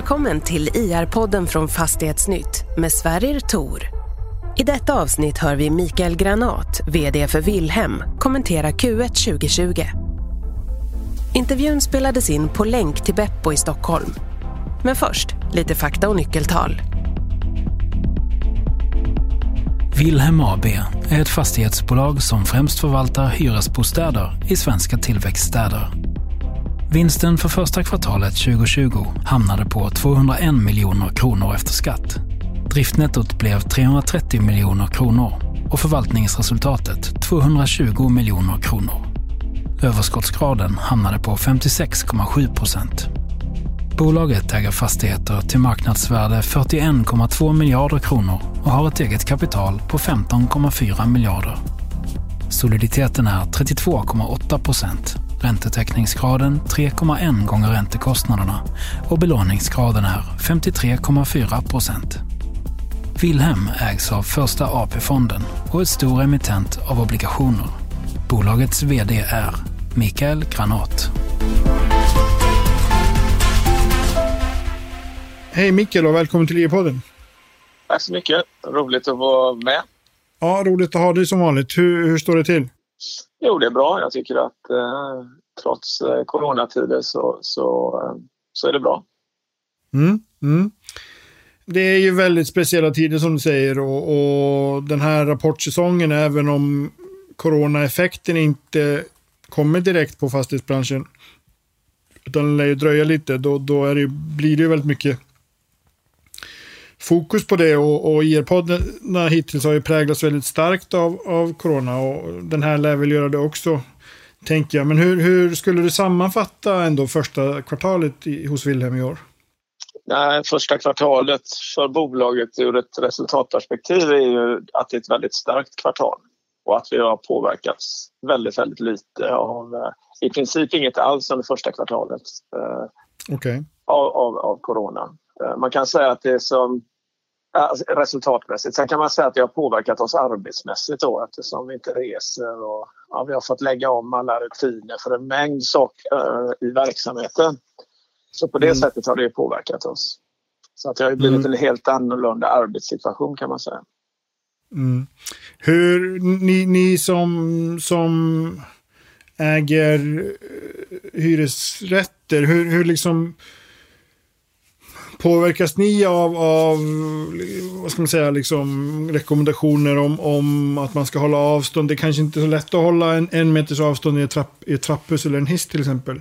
Välkommen till IR-podden från Fastighetsnytt med Sverrir Tor. I detta avsnitt hör vi Mikael Granat, VD för Wilhelm, kommentera Q1 2020. Intervjun spelades in på länk till Beppo i Stockholm. Men först, lite fakta och nyckeltal. Wilhelm AB är ett fastighetsbolag som främst förvaltar hyresbostäder i svenska tillväxtstäder. Vinsten för första kvartalet 2020 hamnade på 201 miljoner kronor efter skatt. Driftnettot blev 330 miljoner kronor och förvaltningsresultatet 220 miljoner kronor. Överskottsgraden hamnade på 56,7 procent. Bolaget äger fastigheter till marknadsvärde 41,2 miljarder kronor och har ett eget kapital på 15,4 miljarder. Soliditeten är 32,8 procent, räntetäckningsgraden 3,1 gånger räntekostnaderna och belåningsgraden är 53,4 procent. Wilhelm ägs av Första AP-fonden och är stor emittent av obligationer. Bolagets VD är Mikael Granat. Hej Mikael och välkommen till IE-podden. Tack så mycket. Roligt att vara med. Ja, roligt att ha dig som vanligt. Hur, hur står det till? Jo, det är bra. Jag tycker att eh, trots eh, coronatider så, så, eh, så är det bra. Mm, mm. Det är ju väldigt speciella tider som du säger och, och den här rapportsäsongen, även om coronaeffekten inte kommer direkt på fastighetsbranschen, utan den lär ju dröja lite, då, då är det, blir det ju väldigt mycket fokus på det och, och IR-poddarna hittills har ju präglats väldigt starkt av, av corona och den här lär väl göra det också, tänker jag. Men hur, hur skulle du sammanfatta ändå första kvartalet i, hos Wilhelm i år? Nej, första kvartalet för bolaget ur ett resultatperspektiv är ju att det är ett väldigt starkt kvartal och att vi har påverkats väldigt, väldigt lite av eh, i princip inget alls under första kvartalet eh, okay. av, av, av corona. Eh, man kan säga att det som resultatmässigt. Sen kan man säga att det har påverkat oss arbetsmässigt då eftersom vi inte reser och ja, vi har fått lägga om alla rutiner för en mängd saker uh, i verksamheten. Så på det mm. sättet har det påverkat oss. Så att det har blivit mm. en helt annorlunda arbetssituation kan man säga. Mm. Hur, ni, ni som, som äger eh, hyresrätter, hur, hur liksom Påverkas ni av, av vad ska man säga, liksom, rekommendationer om, om att man ska hålla avstånd? Det är kanske inte är så lätt att hålla en, en meters avstånd i ett, trapp, i ett trapphus eller en hiss till exempel.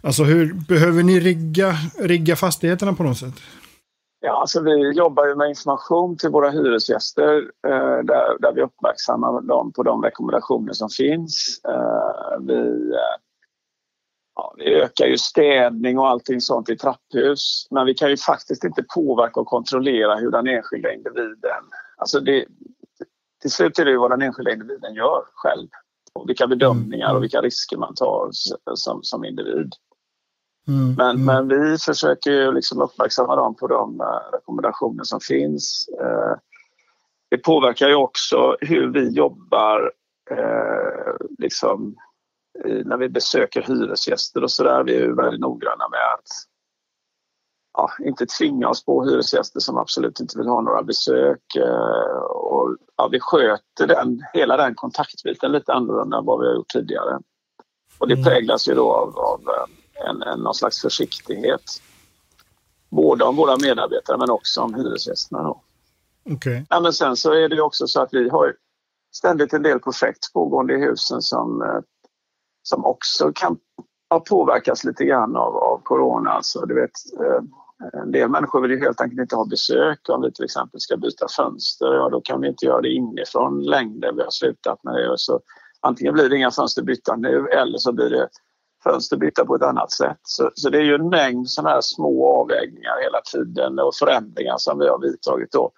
Alltså hur behöver ni rigga, rigga fastigheterna på något sätt? Ja, alltså vi jobbar ju med information till våra hyresgäster eh, där, där vi uppmärksammar dem på de rekommendationer som finns. Eh, vi eh, Ja, vi ökar ju städning och allting sånt i trapphus men vi kan ju faktiskt inte påverka och kontrollera hur den enskilda individen... Alltså det, till slut är det ju vad den enskilda individen gör själv och vilka bedömningar och mm. vilka risker man tar som, som individ. Mm, men, mm. men vi försöker ju liksom uppmärksamma dem på de uh, rekommendationer som finns. Uh, det påverkar ju också hur vi jobbar uh, liksom när vi besöker hyresgäster och sådär. Vi är ju väldigt noggranna med att ja, inte tvinga oss på hyresgäster som absolut inte vill ha några besök. Eh, och, ja, vi sköter den, hela den kontaktbiten lite annorlunda än vad vi har gjort tidigare. Och det mm. präglas ju då av, av eh, en, en, någon slags försiktighet. Både av våra medarbetare men också om hyresgästerna. Då. Okay. Ja, men sen så är det också så att vi har ständigt en del projekt pågående i husen som eh, som också kan ha påverkats lite grann av, av corona. Alltså, du vet, eh, en del människor vill ju helt enkelt inte ha besök. Om vi till exempel ska byta fönster, ja, då kan vi inte göra det inifrån längre. Vi har slutat med det. Så antingen blir det inga fönster bytta nu eller så blir det fönster bytta på ett annat sätt. Så, så det är ju en mängd sådana här små avvägningar hela tiden och förändringar som vi har vidtagit då.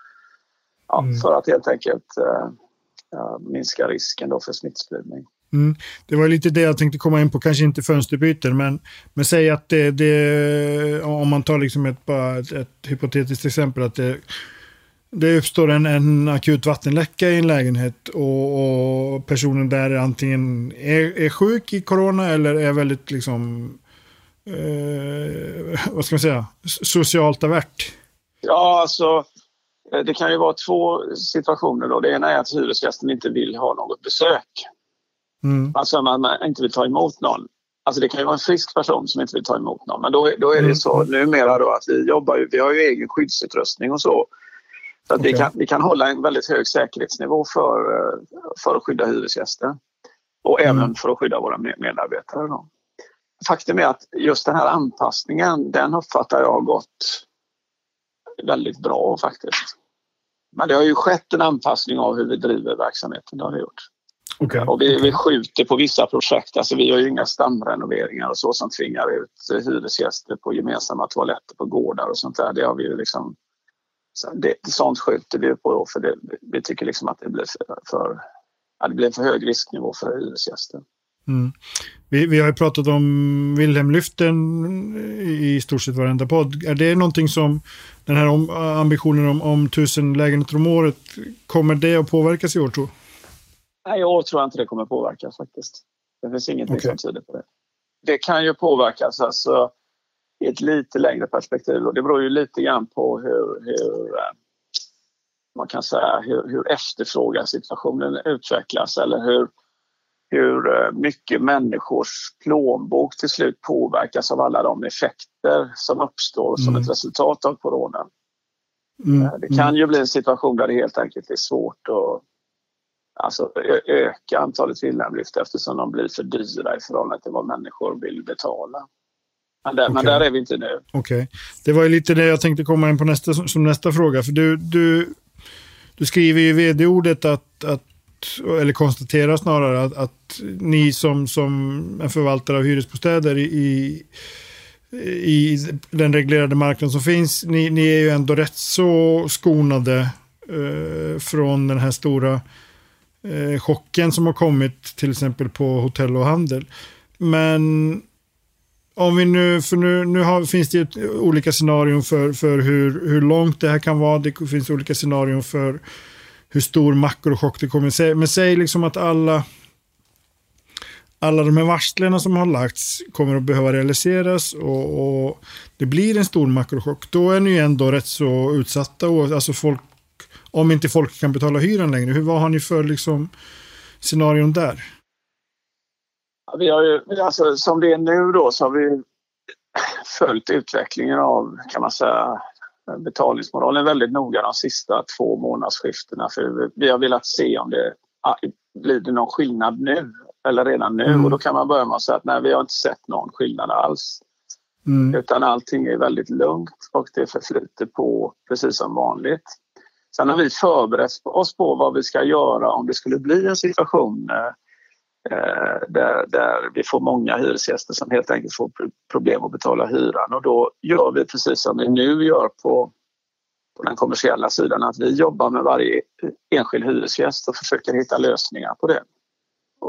Ja, mm. För att helt enkelt uh, minska risken då för smittspridning. Mm. Det var lite det jag tänkte komma in på, kanske inte fönsterbyten, men, men säg att det, det om man tar liksom ett, bara ett, ett hypotetiskt exempel, att det, det uppstår en, en akut vattenläcka i en lägenhet och, och personen där antingen är, är sjuk i corona eller är väldigt liksom eh, vad ska man säga, socialt avert. Ja, alltså eh, det kan ju vara två situationer. Då. Det ena är att hyresgästen inte vill ha något besök. Mm. Alltså man inte vill ta emot någon. Alltså det kan ju vara en frisk person som inte vill ta emot någon. Men då, då är det mm. så numera då att vi jobbar ju, vi har ju egen skyddsutrustning och så. Så att okay. vi, kan, vi kan hålla en väldigt hög säkerhetsnivå för, eh, för att skydda hyresgäster. Och mm. även för att skydda våra medarbetare. Då. Faktum är att just den här anpassningen, den uppfattar jag har gått väldigt bra faktiskt. Men det har ju skett en anpassning av hur vi driver verksamheten. Det har det gjort. Okay. Och vi, vi skjuter på vissa projekt. Alltså vi har ju inga stamrenoveringar och så som tvingar ut hyresgäster på gemensamma toaletter på gårdar och sånt där. Det har vi ju liksom... Det, sånt skjuter vi på för det, vi tycker liksom att det blir för, för, det blir för hög risknivå för hyresgäster. Mm. Vi, vi har ju pratat om Wilhelmlyften i stort sett varenda podd. Är det någonting som den här ambitionen om, om tusen lägenheter om året, kommer det att påverkas i år tror Nej, i år tror jag inte det kommer påverkas faktiskt. Det finns ingenting okay. som tyder på det. Det kan ju påverkas alltså, i ett lite längre perspektiv och det beror ju lite grann på hur, hur eh, man kan säga hur, hur efterfrågasituationen utvecklas eller hur, hur eh, mycket människors plånbok till slut påverkas av alla de effekter som uppstår som mm. ett resultat av corona. Mm. Eh, det kan ju bli en situation där det helt enkelt är svårt att alltså, öka antalet villanlyft eftersom de blir för dyra i förhållande till vad människor vill betala. Men där, okay. men där är vi inte nu. Okej. Okay. Det var ju lite det jag tänkte komma in på nästa, som nästa fråga. För du, du, du skriver i vd-ordet att, att eller konstaterar snarare att, att ni som, som en förvaltare av hyresbostäder i, i den reglerade marknaden som finns, ni, ni är ju ändå rätt så skonade eh, från den här stora eh, chocken som har kommit till exempel på hotell och handel. Men om vi nu, för nu, nu har, finns det ju olika scenarion för, för hur, hur långt det här kan vara. Det finns olika scenarion för hur stor makrochock det kommer att. Men säg liksom att alla, alla de här varslen som har lagts kommer att behöva realiseras och, och, det blir en stor makrochock. Då är ni ju ändå rätt så utsatta. Alltså folk, om inte folk kan betala hyran längre. Hur, vad har ni för liksom, scenarion där? Vi har ju, alltså, som det är nu då så har vi följt utvecklingen av kan man säga betalningsmoralen väldigt noga de sista två månadsskiftena för vi har velat se om det blir det någon skillnad nu eller redan nu mm. och då kan man börja med att säga att nej, vi har inte sett någon skillnad alls. Mm. Utan allting är väldigt lugnt och det förflyter på precis som vanligt. Sen har vi förberett oss på vad vi ska göra om det skulle bli en situation eh, eh, där, där vi får många hyresgäster som helt enkelt får problem att betala hyran och då gör vi precis som vi nu gör på, på den kommersiella sidan att vi jobbar med varje enskild hyresgäst och försöker hitta lösningar på det.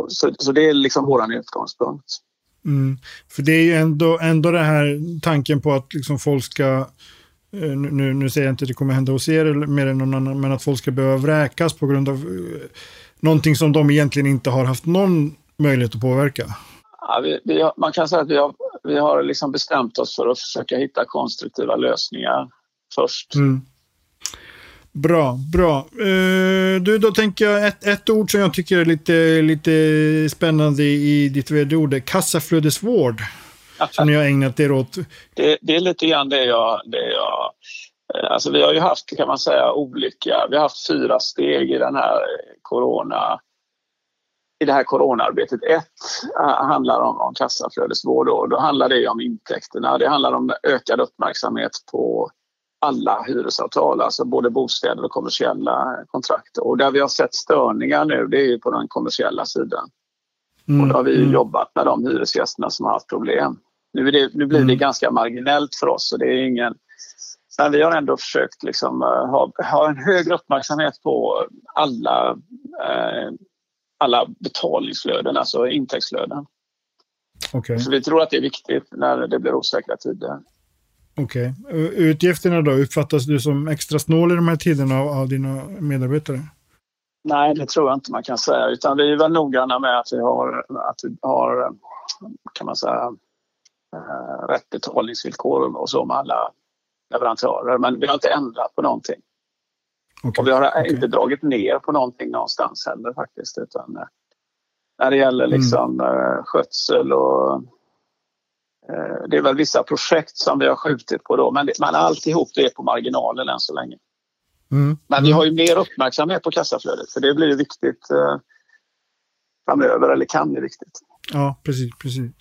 Så, så det är liksom vår utgångspunkt. Mm. För det är ju ändå, ändå den här tanken på att liksom folk ska nu, nu säger jag inte att det kommer hända hos er mer än någon annan, men att folk ska behöva vräkas på grund av eh, någonting som de egentligen inte har haft någon möjlighet att påverka. Ja, vi, vi har, man kan säga att vi har, vi har liksom bestämt oss för att försöka hitta konstruktiva lösningar först. Mm. Bra, bra. Uh, du, då tänker jag ett, ett ord som jag tycker är lite, lite spännande i ditt vd-ord, kassaflödesvård. Som ni har ägnat er åt. Det, det, är lite grann det jag, det jag... Eh, alltså vi har ju haft, kan man säga, olika... Vi har haft fyra steg i den här corona i det här coronaarbetet. Ett äh, handlar om, om kassaflödesvård då handlar det om intäkterna. Det handlar om ökad uppmärksamhet på alla hyresavtal, alltså både bostäder och kommersiella kontrakt. Och där vi har sett störningar nu, det är ju på den kommersiella sidan. Mm. Och då har vi mm. jobbat med de hyresgästerna som har haft problem. Nu, det, nu blir det mm. ganska marginellt för oss och det är ingen... Men vi har ändå försökt liksom, uh, ha, ha en högre uppmärksamhet på alla uh, alla betalningsflöden, alltså intäktsflöden. Okay. Så vi tror att det är viktigt när det blir osäkra tider. Okej. Okay. Utgifterna då, uppfattas du som extra snål i de här tiderna av, av dina medarbetare? Nej, det tror jag inte man kan säga. Utan vi är väl noggranna med att vi har, att vi har kan man säga, eh, rätt betalningsvillkor och så med alla leverantörer. Men vi har inte ändrat på någonting. Okay. Och vi har okay. inte dragit ner på någonting någonstans heller faktiskt. Utan, eh, när det gäller mm. liksom mm. skötsel och eh, det är väl vissa projekt som vi har skjutit på då men, men alltihop det är på marginalen än så länge. Mm. Men vi har ju mer uppmärksamhet på kassaflödet för det blir viktigt eh, framöver, eller kan bli viktigt. Ja, precis. precis.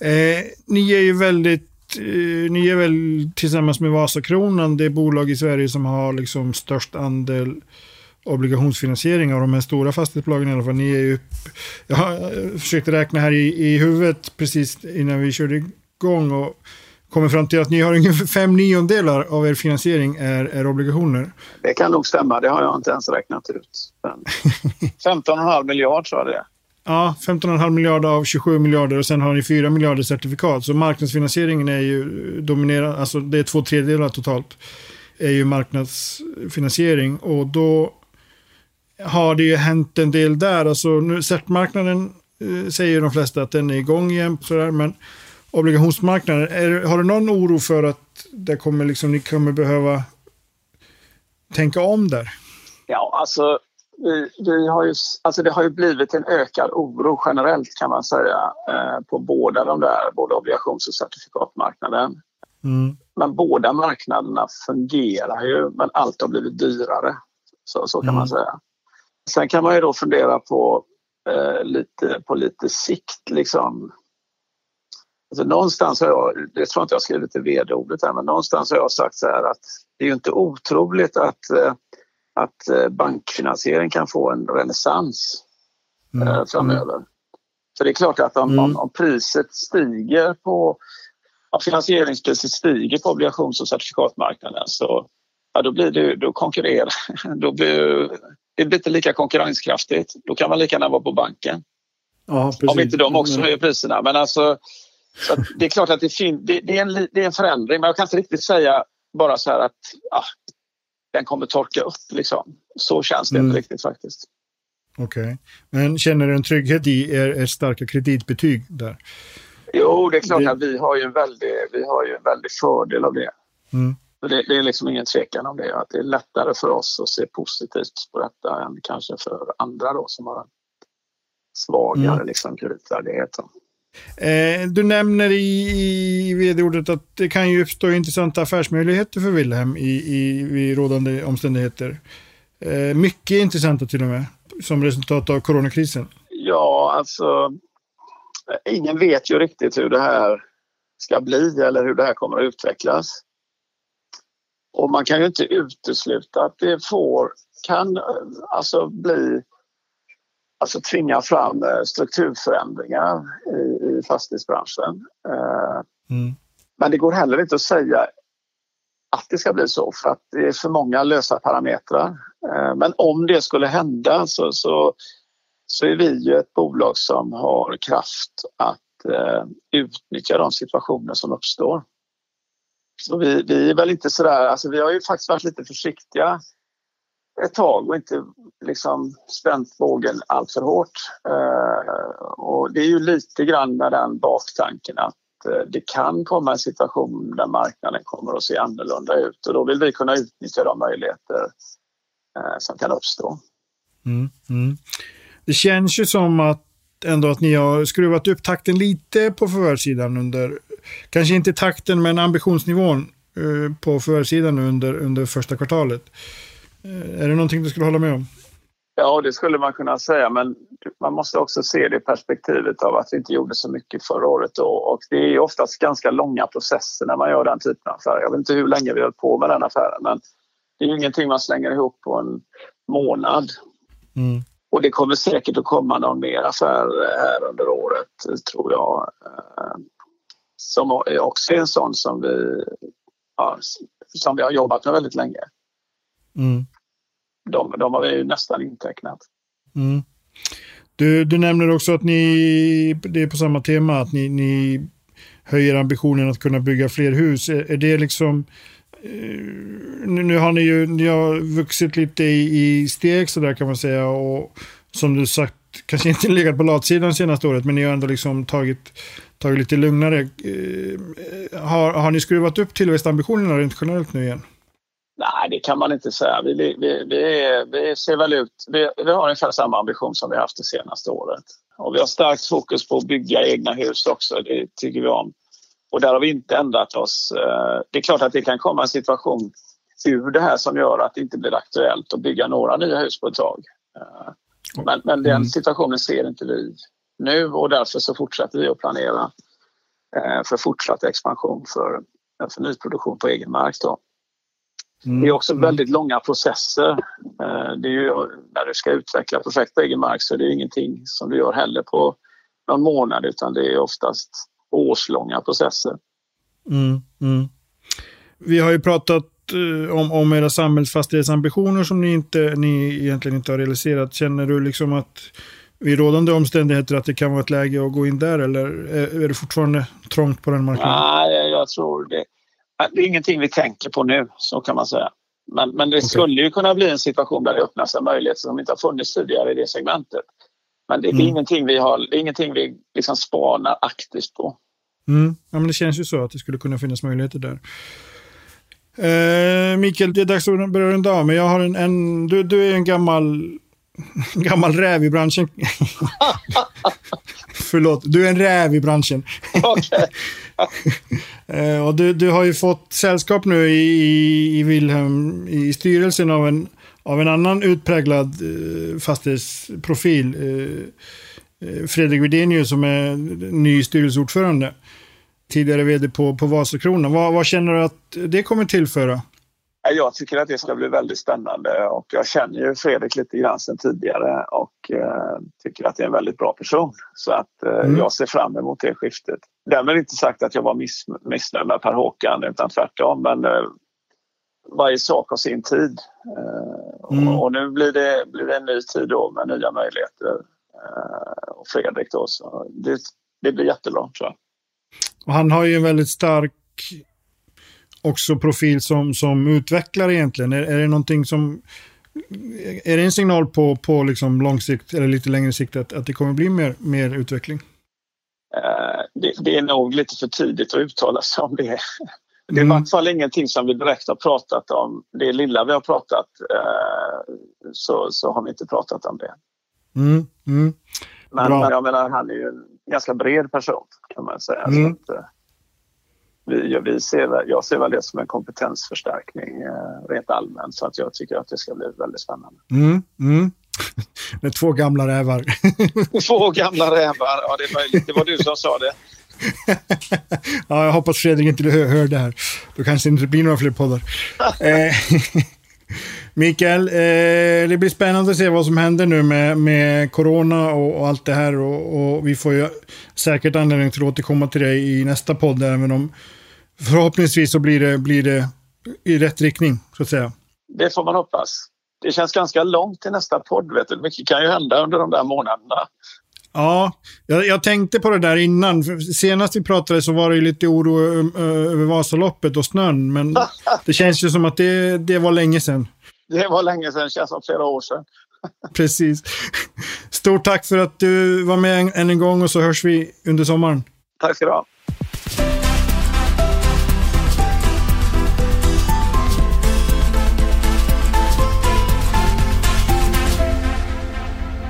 Eh, ni är ju väldigt eh, ni är väl tillsammans med Vasakronan det bolag i Sverige som har liksom störst andel obligationsfinansiering av de här stora fastighetsbolagen i alla fall. Ni är ju, jag försökte räkna här i, i huvudet precis innan vi körde igång och kommer fram till att ni har ungefär fem niondelar av er finansiering är, är obligationer. Det kan nog stämma, det har jag inte ens räknat ut. 15,5 miljard tror jag det är. Ja, 15,5 miljarder av 27 miljarder och sen har ni 4 miljarder certifikat. Så marknadsfinansieringen är ju eh, dominerande, alltså det är två tredjedelar totalt. är ju marknadsfinansiering och då har det ju hänt en del där. Alltså nu, certmarknaden eh, säger de flesta att den är igång igen. Sådär, men obligationsmarknaden, är, har du någon oro för att det kommer liksom, ni kommer behöva tänka om där? Ja, alltså vi, vi har ju, alltså det har ju blivit en ökad oro generellt kan man säga eh, på båda de där, både obligations och certifikatmarknaden. Mm. Men båda marknaderna fungerar ju, men allt har blivit dyrare. Så, så kan mm. man säga. Sen kan man ju då fundera på, eh, lite, på lite sikt liksom. Alltså någonstans har jag, det tror jag inte jag skrivit i vd-ordet här, men någonstans har jag sagt så här att det är ju inte otroligt att eh, att eh, bankfinansiering kan få en renässans mm. Eh, framöver. Mm. För det är klart att om, mm. om, om priset stiger på om finansieringspriset stiger på obligations och certifikatmarknaden så ja, då blir det, då konkurrerar, då blir det blir inte lika konkurrenskraftigt. Då kan man lika gärna vara på banken. Ja, om inte de också höjer priserna. Men alltså, det är klart att det, fin- det, det, är en, det är en förändring men jag kan inte riktigt säga bara så här att ja, den kommer torka upp. Liksom. Så känns det mm. inte riktigt faktiskt. Okej. Okay. Men känner du en trygghet i er, er starka kreditbetyg där? Jo, det är klart det... att vi har ju en väldig, vi har ju en väldig fördel av det. Mm. Det, det, är liksom ingen tvekan om det. Att det är lättare för oss att se positivt på detta än kanske för andra då som har en svagare mm. liksom, kreditvärdighet. Eh, du nämner i, i vd-ordet att det kan ju uppstå intressanta affärsmöjligheter för Wilhelm i, i, i rådande omständigheter. Eh, mycket intressanta till och med, som resultat av coronakrisen. Ja, alltså ingen vet ju riktigt hur det här ska bli eller hur det här kommer att utvecklas. Och man kan ju inte utesluta att det får, kan alltså bli alltså tvinga fram eh, strukturförändringar i, i fastighetsbranschen. Eh, mm. Men det går heller inte att säga att det ska bli så för att det är för många lösa parametrar. Eh, men om det skulle hända så, så, så är vi ju ett bolag som har kraft att utnyttja de situationer som uppstår. Så vi, vi är väl inte sådär, alltså vi har ju faktiskt varit lite försiktiga ett tag och inte liksom spänt bågen allt för hårt. Eh, och det är ju lite grann med den baktanken att eh, det kan komma en situation där marknaden kommer att se annorlunda ut och då vill vi kunna utnyttja de möjligheter eh, som kan uppstå. Mm, mm. Det känns ju som att ändå att ni har skruvat upp takten lite på förvärvssidan under, kanske inte takten men ambitionsnivån eh, på förvärvssidan under, under första kvartalet. Eh, är det någonting du skulle hålla med om? Ja, det skulle man kunna säga, men man måste också se det perspektivet av att vi inte gjorde så mycket förra året. Då. Och det är oftast ganska långa processer när man gör den typen av affärer. Jag vet inte hur länge vi höll på med den affären, men det är ingenting man slänger ihop på en månad. Mm. Och det kommer säkert att komma någon mer affär här under året, tror jag. Eh, som också är en sån som vi, ja, som vi har jobbat med väldigt länge. Mm. De, de har vi ju nästan intecknat. Mm. Du, du nämner också att ni, det är på samma tema, att ni, ni höjer ambitionen att kunna bygga fler hus. Är, är det liksom, eh, nu, nu, har ni ju ni har vuxit lite i, i steg sådär kan man säga och som du sagt kanske inte legat på latsidan senaste året, men ni har ändå liksom tagit, tagit lite lugnare. Eh, har, har ni skruvat upp tillväxtambitionerna rent generellt nu igen? Nej, det kan man inte säga. Vi, vi, vi, vi ser väl ut... Vi, vi har ungefär samma ambition som vi haft det senaste året. Och vi har starkt fokus på att bygga egna hus också. Det tycker vi om. Och där har vi inte ändrat oss. Eh, det är klart att det kan komma en situation ur det här som gör att det inte blir aktuellt att bygga några nya hus på ett tag. Eh, men, men den mm. situationen ser inte vi nu och därför så fortsätter vi att planera eh, för fortsatt expansion för, för nyproduktion på egen mark. Då. Mm. Det är också mm. väldigt långa processer. Eh, det är ju, när du ska utveckla projekt på egen mark så är det ingenting som du gör heller på någon månad utan det är oftast årslånga processer. Mm, mm. Vi har ju pratat eh, om, om era samhällsfastighetsambitioner som ni, inte, ni egentligen inte har realiserat. Känner du liksom att vid rådande omständigheter att det kan vara ett läge att gå in där eller är, är det fortfarande trångt på den marknaden? Nej, jag tror det. Det är ingenting vi tänker på nu, så kan man säga. Men, men det okay. skulle ju kunna bli en situation där det öppnas en möjlighet som inte har funnits tidigare i det segmentet. Men det, mm. det är ingenting vi, har, det är ingenting vi liksom spanar aktivt på. Mm. Ja, men det känns ju så att det skulle kunna finnas möjligheter där. Eh, Mikael, det är dags att börja runda av, men jag har en, en du, du är en gammal, gammal räv i branschen. Förlåt, du är en räv i branschen. Eh, och du, du har ju fått sällskap nu i, i Wilhelm i styrelsen av en, av en annan utpräglad eh, fastighetsprofil. Eh, eh Fredrik Widenius som är ny styrelseordförande tidigare vd på, på Vasakronan. Vad, vad känner du att det kommer tillföra? Jag tycker att det ska bli väldigt spännande och jag känner ju Fredrik lite grann sedan tidigare och eh, tycker att det är en väldigt bra person. Så att eh, mm. jag ser fram emot det skiftet. Därmed inte sagt att jag var miss, missnöjd med Per Håkan utan tvärtom. Men eh, varje sak har sin tid. Mm. och, och, nu blir det, blir det en ny tid då med nya möjligheter. Och Fredrik då, så det, det blir jättebra tror jag. Och han har ju en väldigt stark också profil som, som utvecklare egentligen. Är, är det någonting som... Är det en signal på, på liksom lång sikt eller lite längre sikt att, att det kommer bli mer, mer utveckling? Uh, det, det, är nog lite för tidigt att uttala sig om det. Det är mm. i vart fall ingenting som vi direkt har pratat om. Det lilla vi har pratat uh, så, så har vi inte pratat om det. Mm. Mm. Men, men, jag menar, han är ju en ganska bred person kan man säga. Mm. Så att, eh, vi, vi ser, jag ser väl det som en kompetensförstärkning eh, rent allmänt så att jag tycker att det ska bli väldigt spännande. Mm, mm. Med två gamla rävar. två gamla rävar, ja det är möjligt. Det var du som sa det. ja, jag hoppas Fredrik inte hör, hör det här. Då kanske det inte blir några fler poddar. Eh, Mikael, eh, det blir spännande att se vad som händer nu med, med corona och, och allt det här. Och, och, vi får ju säkert anledning till att återkomma till dig i nästa podd, även om förhoppningsvis så blir det, blir det i rätt riktning, så att säga. Det får man hoppas. Det känns ganska långt till nästa podd. Vet du. Mycket kan ju hända under de där månaderna. Ja, jag, jag, tänkte på det där innan. Senast vi pratade så var det lite oro över Vasaloppet och snön. Men det känns ju som att det, det var länge sedan. Det var länge sedan, känns som flera år sedan. Precis. Stort tack för att du var med än en gång och så hörs vi under sommaren. Tack ska du ha.